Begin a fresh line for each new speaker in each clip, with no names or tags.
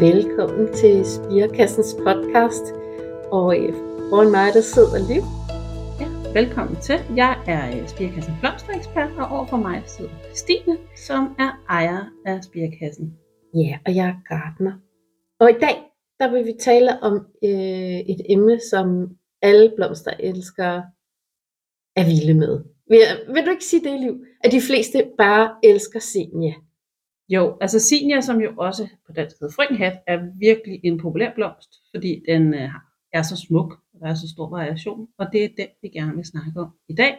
Velkommen til Spirekassens podcast. Og øh, foran mig, der sidder Liv.
Ja, velkommen til. Jeg er øh, Spirekassen blomsterekspert, og overfor mig sidder Christine, som er ejer af Spirekassen.
Ja, og jeg er gartner. Og i dag, der vil vi tale om øh, et emne, som alle blomsterelskere er vilde med. Vil, vil du ikke sige det, Liv? At de fleste bare elsker senia.
Jo, altså Sinia, som jo også på dansk hedder frynhat, er virkelig en populær blomst, fordi den øh, er så smuk, og der er så stor variation, og det er den, vi gerne vil snakke om i dag.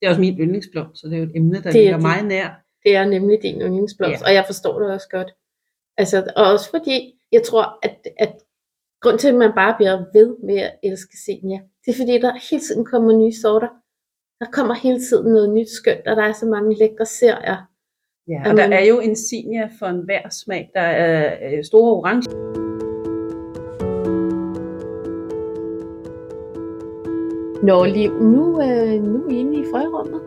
Det er også min yndlingsblomst, så det er jo et emne, der
Det er
ligger
din-
mig nær.
Det er nemlig din yndlingsblomst,
Ja.
og jeg forstår det også godt. Altså, og også fordi, jeg tror, at, at grund til, at man bare bliver ved med at elske senia, det er fordi, der hele tiden kommer nye sorter. Der kommer hele tiden noget nyt skønt, og der er så mange lækre serier.
Ja, og der er jo en Sinia for enhver smag. Der er øh, store orange.
Nå, Liv, nu, øh, nu er vi inde i frørummet.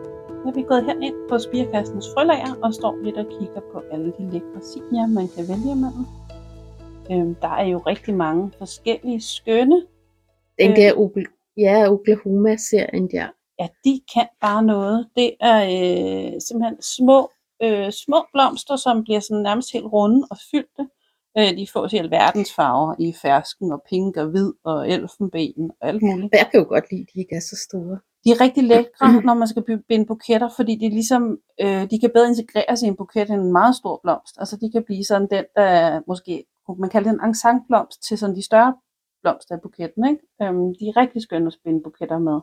Er vi gået herind på Spirekassens frølager og står lidt og kigger på alle de lækre Sinia, man kan vælge imellem. Øhm, der er jo rigtig mange forskellige skønne.
Den
Øh.
der Okla- ja, Oklahoma-serien der.
Ja, de kan bare noget. Det er øh, simpelthen små, øh, små blomster, som bliver sådan nærmest helt runde og fyldte. Øh, de får helt verdens farver i fersken og pink og hvid og elfenben og alt muligt.
Jeg kan jo godt lide, at de ikke er så store.
De er rigtig lækre, når man skal binde buketter, fordi de, ligesom, øh, de kan bedre integreres i en buket end en meget stor blomst. Altså de kan blive sådan den, der er måske, kunne man kalde det en ensemblomst til sådan de større blomster i buketten. Ikke? Øhm, de er rigtig skønne at spinde buketter med.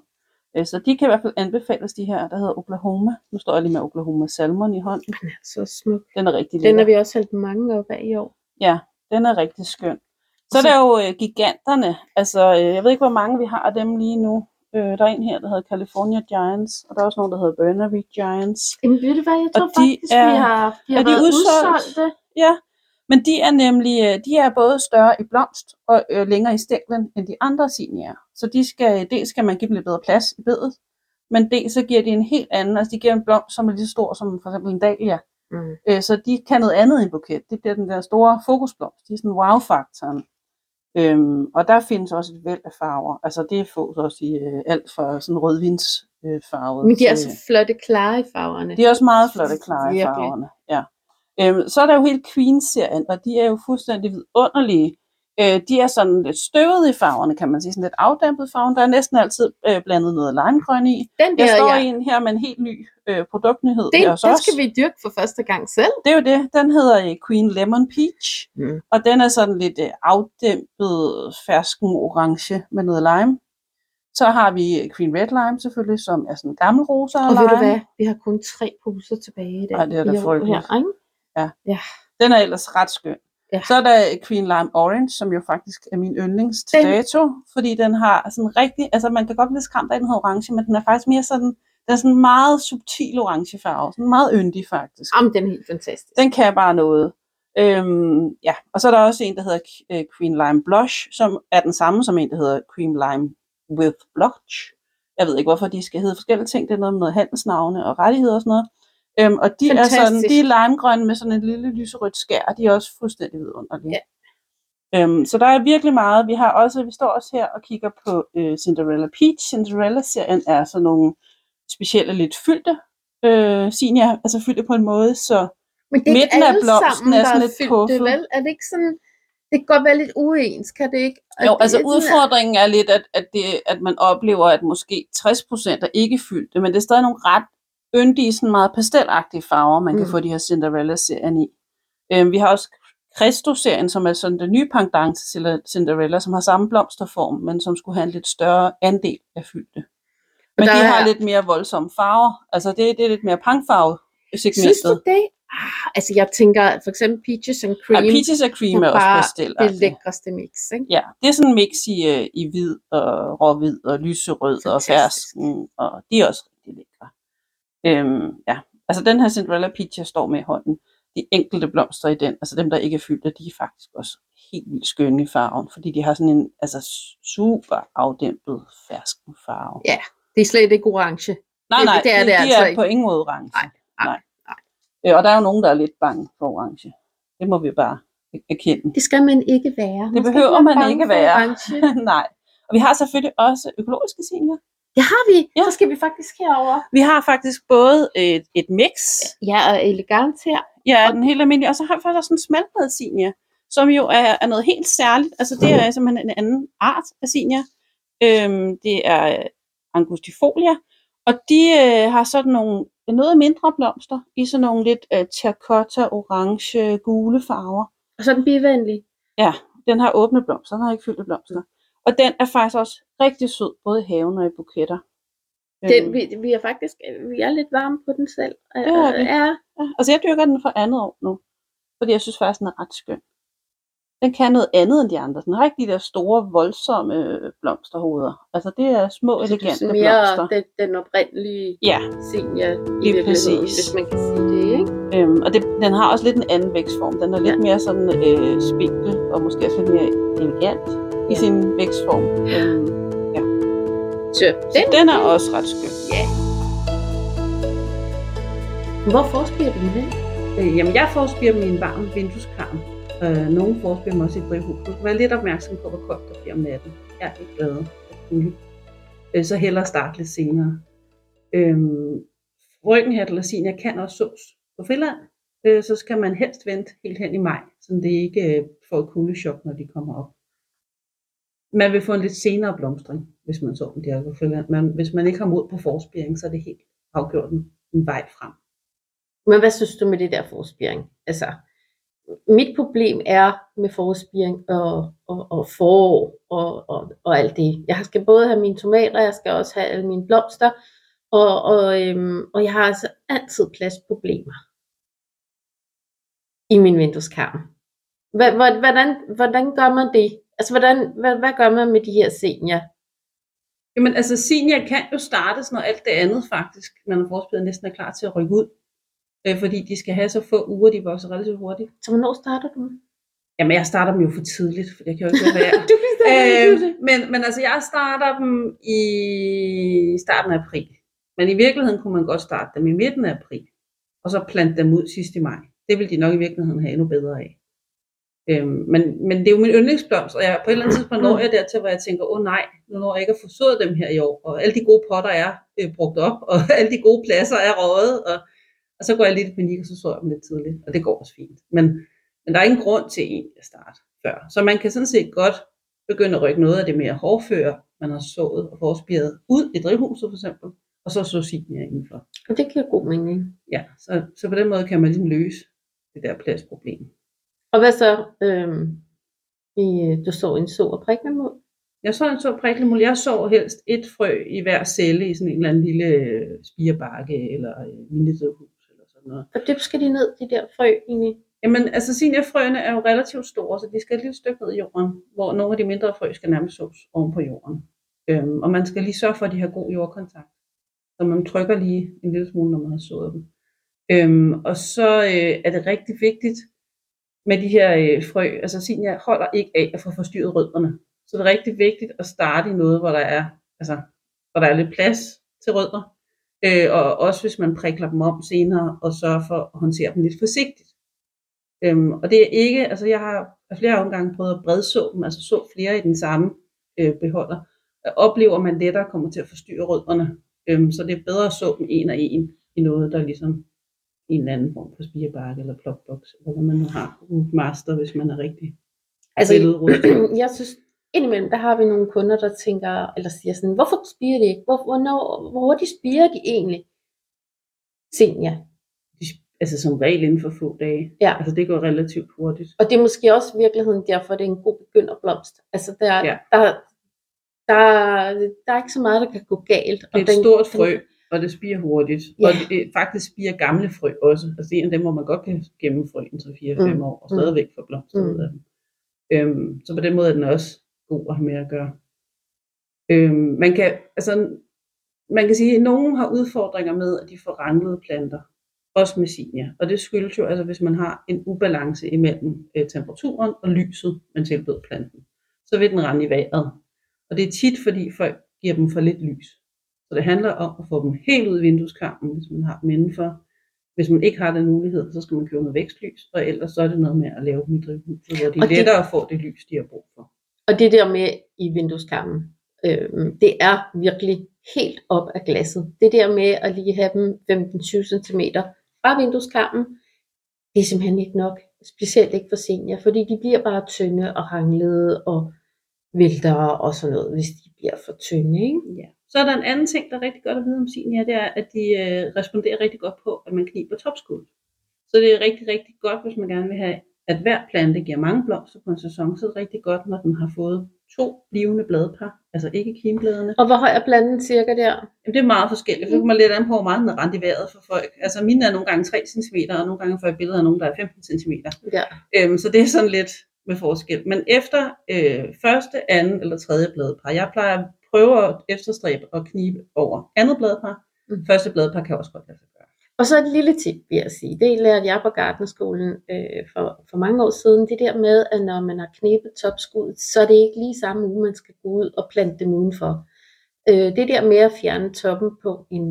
Øh, så de kan i hvert fald anbefales, de her, der hedder Oklahoma. Nu står jeg lige med Oklahoma Salmon i hånden.
Den er så smuk.
Den er rigtig
Den har
lækker.
vi også hældt mange op af i år.
Ja, den er rigtig skøn. Så er der jo øh, giganterne. Altså, øh, jeg ved ikke, hvor mange vi har af dem lige nu. Øh, der er en her, der hedder California Giants, og der er også nogen, der hedder Burnaby Giants.
Jamen, ved du hvad, jeg tror
Og de
faktisk,
er-
vi har, vi har
er de
været
udsolgt?
udsolgte.
Ja, men de er nemlig øh, de er både større i blomst og øh, længere i stænglen end de andre sinier. Så de skal, dels skal man give dem lidt bedre plads i bedet, men dels så giver de en helt anden, altså de giver en blomst, som er lige så stor som for eksempel en dahlia.
Mm.
Øh, så de kan noget andet i en buket. Det bliver den der store fokusblomst. De er sådan wow-faktoren. Øhm, og der findes også et væld af farver. Altså det fås også i øh, alt fra sådan rødvinsfarvet. Øh, farvet
Men de er så flotte, klare i farverne.
de er også meget flotte, klare i farverne. Ja. Øhm, så er der jo hele Queen-serien, og de er jo fuldstændig vidunderlige. Øh, de er sådan lidt støvede i farverne, kan man sige, sådan lidt afdæmpet farven. Der er næsten altid øh, blandet noget limegrøn i.
Den der,
Jeg står
ja,
en her med en helt ny øh, produktnyhed her hos
den skal vi dyrke for første gang selv.
Det er jo det. Den hedder øh, Queen Lemon Peach,
Mm.
og den er sådan lidt øh, afdæmpet fersken orange med noget lime. Så har vi øh, Queen Red Lime selvfølgelig, som er sådan gammel rosa og,
Og ved du
lime.
hvad, vi har kun tre poser tilbage i dag.
Ej, det er da frygteligt.
her, ikke?
Den er ellers ret skøn.
Ja.
Så er der Queen Lime Orange, som jo faktisk er min yndlings til
Den-
dato, fordi den har sådan rigtig, altså man kan godt blive skræmt af, den har orange, men den er faktisk mere sådan, den er sådan meget subtil orange farve, sådan meget yndig faktisk.
Jamen, den er helt fantastisk.
Den kan bare noget. Øhm, ja, og så er der også en, der hedder øh, Queen Lime Blush, som er den samme som en, der hedder Queen Lime with Blush. Jeg ved ikke, hvorfor de skal hedde forskellige ting. Det er noget med noget handelsnavne og rettigheder og sådan noget. Øhm, og de er, sådan,
Fantastisk.
de er limegrønne med sådan en lille lyserødt skær. De er også fuldstændig vidunderlige.
Ja.
Øhm, så der er virkelig meget. Vi har også, vi står også her og kigger på øh, Cinderella Peach. Cinderella-serien er sådan nogle specielle, lidt fyldte øh, senior, altså fyldte på en måde, så
Men det er
midten af blomsten
sammen,
er sådan lidt
fyldt
puffet.
det, vel? Er det ikke sådan... Det kan godt være lidt uens, kan det ikke? Og
Jo,
det
altså
er
udfordringen er lidt, at, at, det, at man oplever, at måske 60% er ikke fyldte, men det er stadig nogle ret yndige, sådan meget pastelagtige farver, man kan
Mm.
få de her Cinderella-serien i. Øhm, vi har også Christo-serien, som er sådan den nye pendant til Cinderella, som har samme blomsterform, men som skulle have en lidt større andel af fyldte. Men
der
de har
er-
lidt mere voldsomme farver. Altså det, det er lidt mere pangfarve
Synes
segmentet.
du det? Ah, altså, jeg tænker for eksempel Peaches and
Ja,
Cream.
peaches og cream
er
er også pastelagtige.
det lækreste mix, ikke?
Ja, det er sådan en mix i, øh, i hvid og råhvid og lyserød og
Fantastisk.
fersken, og de er også rigtig lækre. Øhm, ja, altså den her Cinderella Peach, jeg står med i hånden, de enkelte blomster i den, altså dem, der ikke er fyldte, de er faktisk også helt vildt skønne i farven, fordi de har sådan en altså super afdæmpet fersken farve.
Ja, det er slet ikke orange.
nej,
det-
nej,
det er
de,
det
de
altså
er
ikke.
på ingen måde orange.
Nej, nej,
Øh, og der er jo nogen, der er lidt bange for orange. Det må vi bare
erkende.
Det skal man ikke være.
Det
skal
behøver man ikke være.
orange.
Nej. Og vi har selvfølgelig også økologiske senior.
Det har vi.
Ja.
Så skal vi faktisk herover.
Vi har faktisk både et, et mix,
Ja, og elegant her.
ja,
Og-
den helt almindelige, og så har vi faktisk også en smalbred senior, som jo er, er noget helt særligt. Altså det er simpelthen en anden art af senior. Øhm, det er angustifolia, og de øh, har sådan nogle noget mindre blomster i sådan nogle lidt øh, terracotta, orange, gule farver.
Og så er den bivenlig.
Ja, den har åbne blomster, den har ikke fyldte blomster. Og den er faktisk også rigtig sød, både i haven og i buketter.
Den,
Øhm,
vi, vi er faktisk vi er lidt varme på den selv.
Det er vi.
Ja,
ja, altså jeg dyrker den for andet år nu, fordi jeg synes faktisk, den er ret skøn. Den kan noget andet end de andre. Den har ikke de der store, voldsomme øh, blomsterhoveder. Altså det er små,
så du
elegante
sådan mere
blomster.
den, den oprindelige
Ja,
senior i
Lige
virkeligheden,
præcis.
hvis man kan sige det, ikke?
øhm, og det, den har også lidt en anden vækstform. Den er lidt mere sådan øh, spinkel, og måske også lidt mere elegant i
Ja.
sin vækstform. Øhm,
Så
så den er også ret skøn.
Ja. Hvor forspirer du den?
Øh, jamen, jeg forspirer min varme vindueskarm. Øh, nogle forspirer må også i drivhus. Du skal være lidt opmærksom på, hvor koldt der bliver om natten. Jeg er ikke glad for. Øh, så hellere starte lidt senere. Øh, Ryggenhat eller jeg kan også sås på Finland. Øh, så skal man helst vente helt hen i maj, så det ikke øh, får et kuldechok, når de kommer op. Man vil få en lidt senere blomstring, hvis man så dem der på Finland. Men hvis man ikke har mod på forspiring, så er det helt afgjort en, en vej frem.
Men hvad synes du med det der forspiring? Altså, mit problem er med forspiring og, og, og forår og, og, og alt det. Jeg skal både have mine tomater, jeg skal også have alle mine blomster, og, og, øhm, og jeg har altså altid pladsproblemer i min vindueskarm. Hvordan, hvordan gør man det? Altså, hvordan, hvad, hvad gør man med de her senior?
Jamen altså senior kan jo startes, når alt det andet faktisk, når man forspiller næsten er klar til at rykke ud. Øh, fordi de skal have så få uger, de vokser relativt hurtigt.
Så hvornår starter du?
Jamen jeg starter dem jo for tidligt, for jeg kan jo ikke være.
du kan
øh, men, men altså jeg starter dem i starten af april. Men i virkeligheden kunne man godt starte dem i midten af april. Og så plante dem ud sidst i maj. Det vil de nok i virkeligheden have endnu bedre af. Øhm, men, men det er jo min yndlingsblomst, og jeg, på et eller andet tidspunkt når jeg dertil, hvor jeg tænker, åh oh, nej, nu når jeg ikke har forsået dem her i år, og alle de gode potter er øh, brugt op, og alle de gode pladser er røget, og, og så går jeg lidt i panik, og så så jeg dem lidt tidligt, og det går også fint. Men, men der er ingen grund til egentlig at starte før. Så man kan sådan set godt begynde at rykke noget af det mere hårdføre, man har sået og forspiret ud i drivhuset for eksempel, og så så senior indenfor.
Og det giver god mening.
Ja, så, så på den måde kan man ligesom løse det der pladsproblem.
Og hvad så, øhm, i, du så en så og priklemod?
Jeg så en så priklemul. Jeg så helst et frø i hver celle i sådan en eller anden lille øh, spirebakke eller øh, minidrivhus eller sådan noget.
Hvor dybt skal de ned, de der frø egentlig?
Jamen, altså seniorfrøene er jo relativt store, så de skal et lille stykke ned i jorden, hvor nogle af de mindre frø skal nærmest sås oven på jorden. Øhm, og man skal lige sørge for, at de har god jordkontakt. Så man trykker lige en lille smule, når man har sået dem. Øhm, og så øh, er det rigtig vigtigt med de her øh, frø, altså senior holder ikke af at få forstyrret rødderne. Så det er rigtig vigtigt at starte i noget, hvor der er, altså, hvor der er lidt plads til rødder. Øh, og også hvis man prikler dem om senere, og sørge for at håndtere dem lidt forsigtigt. Øhm, og det er ikke, altså jeg har af flere omgange prøvet at bredså dem, altså så flere i den samme øh, beholder. Øh, oplever man lettere kommer til at forstyrre rødderne. Øhm, så det er bedre at så dem en og en i noget, der ligesom i en eller anden form for spirebakke eller plopbox, eller hvad man nu har. Master, hvis man er rigtig
Altså, jeg synes, indimellem, der har vi nogle kunder, der tænker, eller siger sådan, hvorfor spiger de ikke? Hvor, hvornår, hvor hurtigt spiger de egentlig? Senior.
De, altså som regel inden for få dage.
Ja.
Altså det går relativt hurtigt.
Og det er måske også i virkeligheden derfor, det er en god begynderblomst. Altså, der,
Ja.
der, der, der er ikke så meget, der kan gå galt.
Det er
og
et
den,
stort frø, og det spiger hurtigt.
Ja.
Og det, det faktisk spiger gamle frø også. Altså det er en af dem, hvor man godt kan gemme frø i 3-4-5
Mm.
år, og stadigvæk få blomster
Mm.
ud af dem. Øhm, så på den måde er den også god at have med at gøre. Øhm, man kan, altså, man kan sige, at nogen har udfordringer med, at de får ranglede planter. Også med senior. Og det skyldes jo, altså hvis man har en ubalance imellem øh, temperaturen og lyset, man tilbyder planten. Så vil den rende i vejret. Og det er tit, fordi folk giver dem for lidt lys. Så det handler om at få dem helt ud i vindueskarmen, hvis man har dem indenfor. Hvis man ikke har den mulighed, så skal man købe med vækstlys, og ellers så er det noget med at lave dem i drivhuset, hvor det er
Og det-
lettere at få det lys, de har brug for.
Og det der med i vindueskarmen, øh, det er virkelig helt op af glasset. Det der med at lige have dem 15-20 cm fra vindueskarmen, det er simpelthen ikke nok. Specielt ikke for senior, fordi de bliver bare tynde og hanglede og vælter og sådan noget, hvis de bliver for tynde. Ikke?
Ja. Så er der en anden ting, der er rigtig godt at vide om senior, det er, at de øh, responderer rigtig godt på, at man kniber topskud. Så det er rigtig, rigtig godt, hvis man gerne vil have, at hver plante giver mange blomster på en sæson, så er det rigtig godt, når den har fået to blivende bladpar, altså ikke kimbladene.
Og hvor høj er planten cirka der?
Jamen, det er meget forskelligt. Det kommer lidt an på, hvor meget den er rent i vejret for folk. Altså mine er nogle gange 3 cm, og nogle gange får jeg billeder af nogen, der er 15 cm.
Ja.
Øhm, så det er sådan lidt med forskel. Men efter øh, første, anden eller tredje bladpar, jeg plejer at prøve at efterstræbe og knibe over andet bladpar.
Mm.
Første bladpar kan også godt lade sig.
Og så et lille tip, vil jeg sige. Det lærte jeg på Gartnerskolen øh, for, for mange år siden. Det der med, at når man har knæbet topskuddet, så er det ikke lige samme uge, man skal gå ud og plante dem udenfor. Øh, det der med at fjerne toppen på en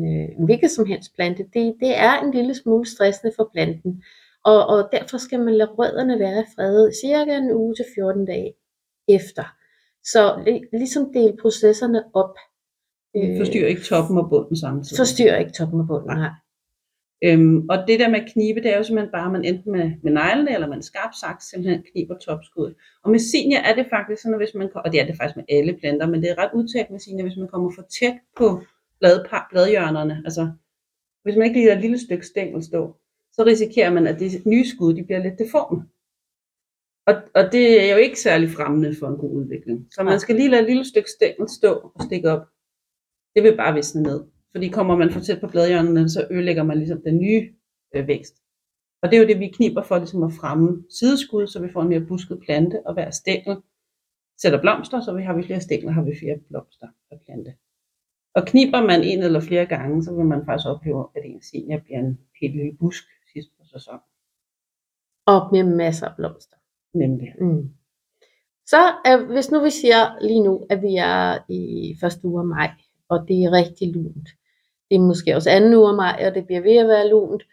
øh, som helst plante, det, det er en lille smule stressende for planten. Og, og derfor skal man lade rødderne være i fred cirka en uge til 14 dage efter. Så li- ligesom dele processerne op.
Øh, forstyrrer ikke toppen og bunden samtidig.
Forstyrrer ikke toppen og bunden,
Nej. Øhm, og det der med at knibe, det er jo simpelthen bare, at man enten med, med neglene eller med en skarp saks simpelthen kniber topskuddet. Og med senior er det faktisk sådan, at hvis man, og det er det faktisk med alle planter, men det er ret udtalt med senior, hvis man kommer for tæt på bladpar, bladhjørnerne, altså hvis man ikke lader et lille stykke stængel stå, så risikerer man, at de nye skud de bliver lidt deforme. Og, og det er jo ikke særlig fremmende for en god udvikling. Så man skal lige lade et lille stykke stængel stå og stikke op. Det vil bare visne ned. Fordi kommer man for tæt på bladhjørnerne, så ødelægger man ligesom den nye øh, vækst. Og det er jo det, vi kniber for ligesom at fremme sideskud, så vi får en mere busket plante, og hver stængel sætter blomster, så vi har vi flere stængler, har vi flere blomster per plante. Og kniber man en eller flere gange, så vil man faktisk opleve, at en senior bliver en helt lille busk sidst på sæson.
Og med masser af blomster.
Nemlig.
Mm. Så øh, hvis nu vi siger lige nu, at vi er i første uge af maj, og det er rigtig lunt. Det er måske også anden uge af maj, og det bliver ved at være lunt.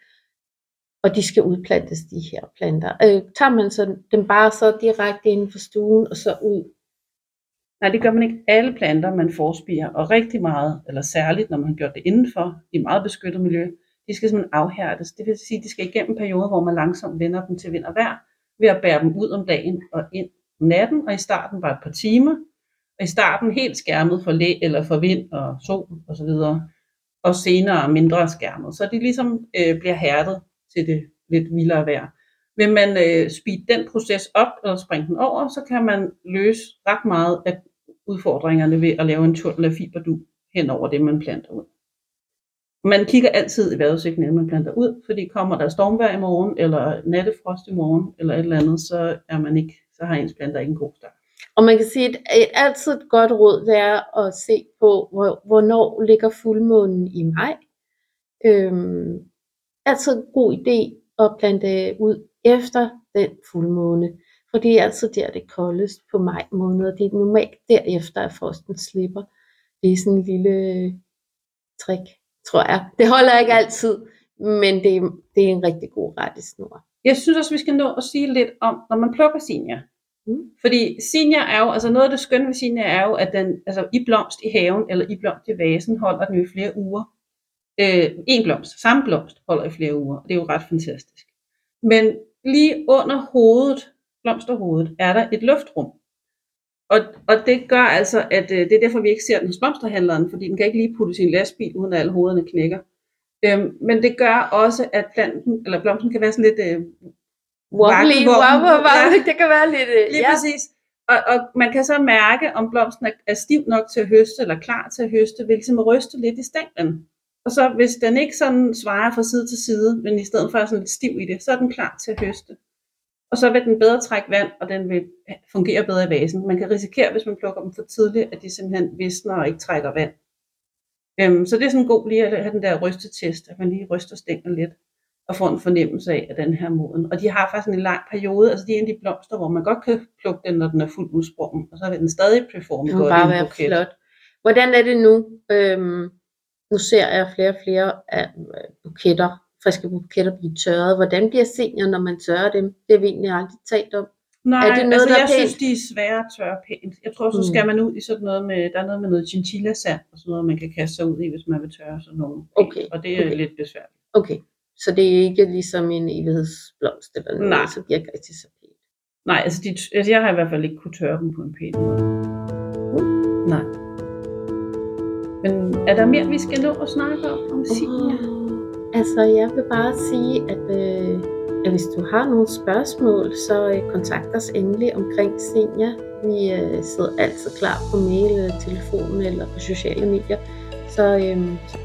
Og de skal udplantes, de her planter. Øh, tager man så dem bare så direkte inden for stuen, og så ud?
Nej, det gør man ikke. Alle planter, man forspirer, og rigtig meget, eller særligt, når man har gjort det indenfor, i meget beskyttet miljø, de skal simpelthen afhærdes. Det vil sige, at de skal igennem perioder, hvor man langsomt vender dem til vind og vejr, ved at bære dem ud om dagen og ind om natten, og i starten bare et par timer, og i starten helt skærmet for læ eller for vind og sol og så videre, og senere mindre skærmet. Så de ligesom øh, bliver hærdet til det lidt vildere vejr. Vil man øh, speede den proces op eller springe den over, så kan man løse ret meget af udfordringerne ved at lave en tunnel af fiberdu hen over det, man planter ud. Man kigger altid i vejrudsigten, inden man planter ud, fordi kommer der stormvejr i morgen, eller nattefrost i morgen, eller et eller andet, så, er man ikke, så har ens planter ikke en god start.
Og man kan sige, at et, altid et godt råd, det er at se på, hvor, hvornår ligger fuldmånen i maj. Øhm, altid en god idé at plante ud efter den fuldmåne. For det er altid der, det koldest på maj måned, og det er normalt derefter, at frosten slipper. Det er sådan en lille trick, tror jeg. Det holder ikke altid, men det, er- det er en rigtig god rettesnor.
Jeg synes også, vi skal nå at sige lidt om, når man plukker senior.
Mm.
Fordi senior er jo, altså noget af det skønne ved senior er jo, at den altså i blomst i haven, eller i blomst i vasen, holder den jo i flere uger. Øh, en blomst, samme blomst holder i flere uger, det er jo ret fantastisk. Men lige under hovedet, blomsterhovedet, er der et luftrum. Og, og det gør altså, at øh, det er derfor, vi ikke ser den hos blomsterhandleren, fordi den kan ikke lige putte sin lastbil, uden at alle hovederne knækker. Øhm, men det gør også, at planten, eller blomsten kan være sådan lidt øh,
Wobbly, wobble, wobble,
Ja.
det kan være lidt... øh,
Lige
ja.
præcis. Og, og man kan så mærke, om blomsten er, er stiv nok til at høste, eller klar til at høste, ved ligesom at ryste lidt i stænglen. Og så hvis den ikke sådan svarer fra side til side, men i stedet for er sådan lidt stiv i det, så er den klar til at høste. Og så vil den bedre trække vand, og den vil fungere bedre i vasen. Man kan risikere, hvis man plukker dem for tidligt, at de simpelthen visner og ikke trækker vand. Øhm, så det er sådan god lige at have den der rystetest, at man lige ryster stænglen lidt og får en fornemmelse af, at den her er moden. Og de har faktisk en lang periode, altså de er en af de blomster, hvor man godt kan plukke den, når den er fuldt udsprungen, og så vil den stadig performe godt i
bare
en
være
buket.
flot. Hvordan er det nu? Øhm, nu ser jeg flere og flere af øh, buketter friske buketter blive tørret. Hvordan bliver senior, når man tørrer dem? Det har vi egentlig aldrig talt om.
Nej,
Er det noget,
altså
der er
jeg synes,
pænt?
de er svære at tørre pænt. Jeg tror, så
Mm.
skal man ud i sådan noget med, der er noget med noget chinchilla sand og sådan noget, man kan kaste sig ud i, hvis man vil tørre sådan nogle. pænt.
Okay,
Og det er
okay.
lidt besværligt.
Okay, så det er ikke ligesom en evighedsblomst eller noget,
Nej.
som bliver ikke så pænt.
Nej, altså, de, altså jeg har i hvert fald ikke kunne tørre dem på en pæn måde. Nej. Men er der mere, vi skal nå at snakke om, om Signe?
Oh, altså, jeg vil bare sige, at, øh, at hvis du har nogle spørgsmål, så øh, kontakt os endelig omkring senior. Vi øh, sidder altid klar på mail, eller telefon eller på sociale medier. Så, øh, så